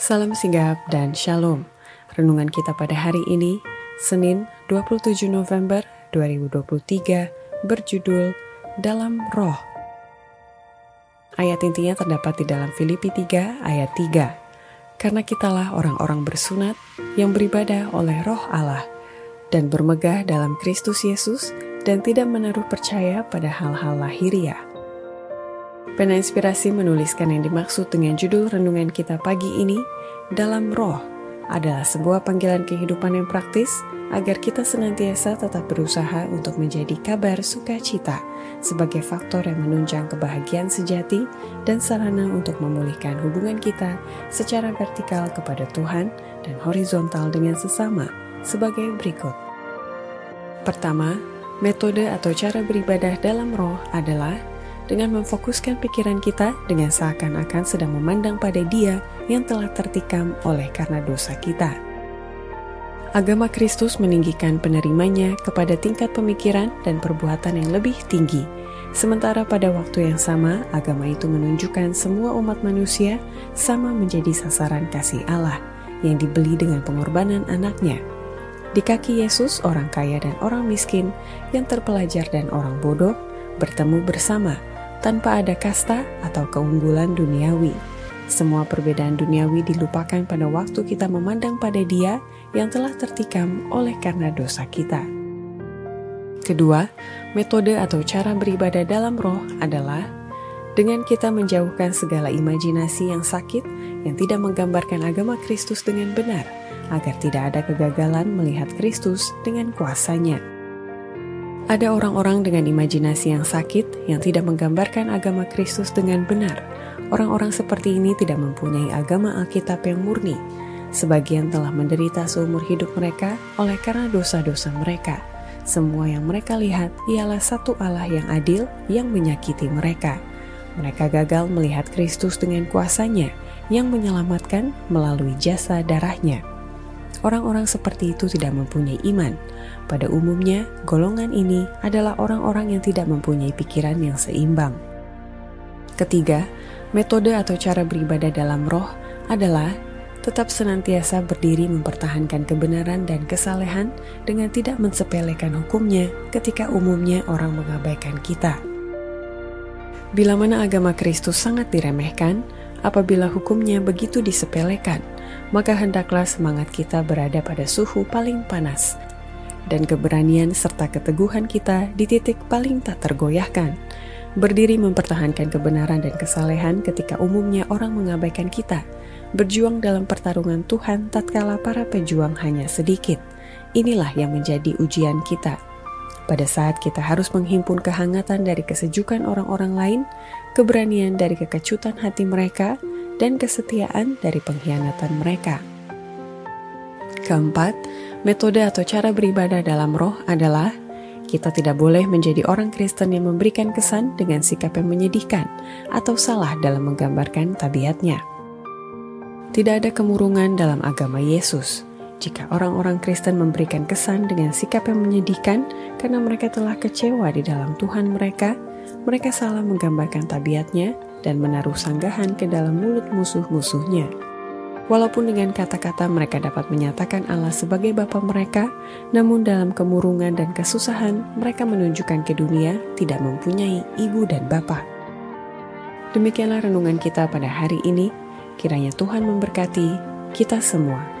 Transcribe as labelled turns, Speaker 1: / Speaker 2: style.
Speaker 1: Salam sigap dan shalom. Renungan kita pada hari ini, Senin 27 November 2023, berjudul Dalam Roh. Ayat intinya terdapat di dalam Filipi 3 ayat 3. Karena kitalah orang-orang bersunat yang beribadah oleh roh Allah dan bermegah dalam Kristus Yesus dan tidak menaruh percaya pada hal-hal lahiriah Pena Inspirasi menuliskan yang dimaksud dengan judul renungan kita pagi ini, Dalam Roh, adalah sebuah panggilan kehidupan yang praktis agar kita senantiasa tetap berusaha untuk menjadi kabar sukacita sebagai faktor yang menunjang kebahagiaan sejati dan sarana untuk memulihkan hubungan kita secara vertikal kepada Tuhan dan horizontal dengan sesama sebagai berikut. Pertama, metode atau cara beribadah dalam roh adalah dengan memfokuskan pikiran kita dengan seakan-akan sedang memandang pada Dia yang telah tertikam oleh karena dosa kita. Agama Kristus meninggikan penerimanya kepada tingkat pemikiran dan perbuatan yang lebih tinggi, sementara pada waktu yang sama agama itu menunjukkan semua umat manusia sama menjadi sasaran kasih Allah yang dibeli dengan pengorbanan anaknya. Di kaki Yesus, orang kaya dan orang miskin, yang terpelajar dan orang bodoh, bertemu bersama tanpa ada kasta atau keunggulan duniawi. Semua perbedaan duniawi dilupakan pada waktu kita memandang pada Dia yang telah tertikam oleh karena dosa kita. Kedua, metode atau cara beribadah dalam roh adalah dengan kita menjauhkan segala imajinasi yang sakit yang tidak menggambarkan agama Kristus dengan benar, agar tidak ada kegagalan melihat Kristus dengan kuasanya. Ada orang-orang dengan imajinasi yang sakit yang tidak menggambarkan agama Kristus dengan benar. Orang-orang seperti ini tidak mempunyai agama Alkitab yang murni. Sebagian telah menderita seumur hidup mereka oleh karena dosa-dosa mereka. Semua yang mereka lihat ialah satu Allah yang adil yang menyakiti mereka. Mereka gagal melihat Kristus dengan kuasanya yang menyelamatkan melalui jasa darahnya. Orang-orang seperti itu tidak mempunyai iman. Pada umumnya, golongan ini adalah orang-orang yang tidak mempunyai pikiran yang seimbang. Ketiga, metode atau cara beribadah dalam roh adalah tetap senantiasa berdiri mempertahankan kebenaran dan kesalehan dengan tidak mensepelekan hukumnya ketika umumnya orang mengabaikan kita. Bila mana agama Kristus sangat diremehkan, apabila hukumnya begitu disepelekan, maka hendaklah semangat kita berada pada suhu paling panas, dan keberanian serta keteguhan kita di titik paling tak tergoyahkan. Berdiri mempertahankan kebenaran dan kesalehan ketika umumnya orang mengabaikan kita, berjuang dalam pertarungan Tuhan tatkala para pejuang hanya sedikit. Inilah yang menjadi ujian kita. Pada saat kita harus menghimpun kehangatan dari kesejukan orang-orang lain, keberanian dari kekecutan hati mereka, dan kesetiaan dari pengkhianatan mereka. Keempat, metode atau cara beribadah dalam roh adalah kita tidak boleh menjadi orang Kristen yang memberikan kesan dengan sikap yang menyedihkan atau salah dalam menggambarkan tabiatnya. Tidak ada kemurungan dalam agama Yesus. Jika orang-orang Kristen memberikan kesan dengan sikap yang menyedihkan karena mereka telah kecewa di dalam Tuhan mereka, mereka salah menggambarkan tabiatnya dan menaruh sanggahan ke dalam mulut musuh-musuhnya. Walaupun dengan kata-kata mereka dapat menyatakan Allah sebagai Bapa mereka, namun dalam kemurungan dan kesusahan mereka menunjukkan ke dunia tidak mempunyai ibu dan bapa. Demikianlah renungan kita pada hari ini. Kiranya Tuhan memberkati kita semua.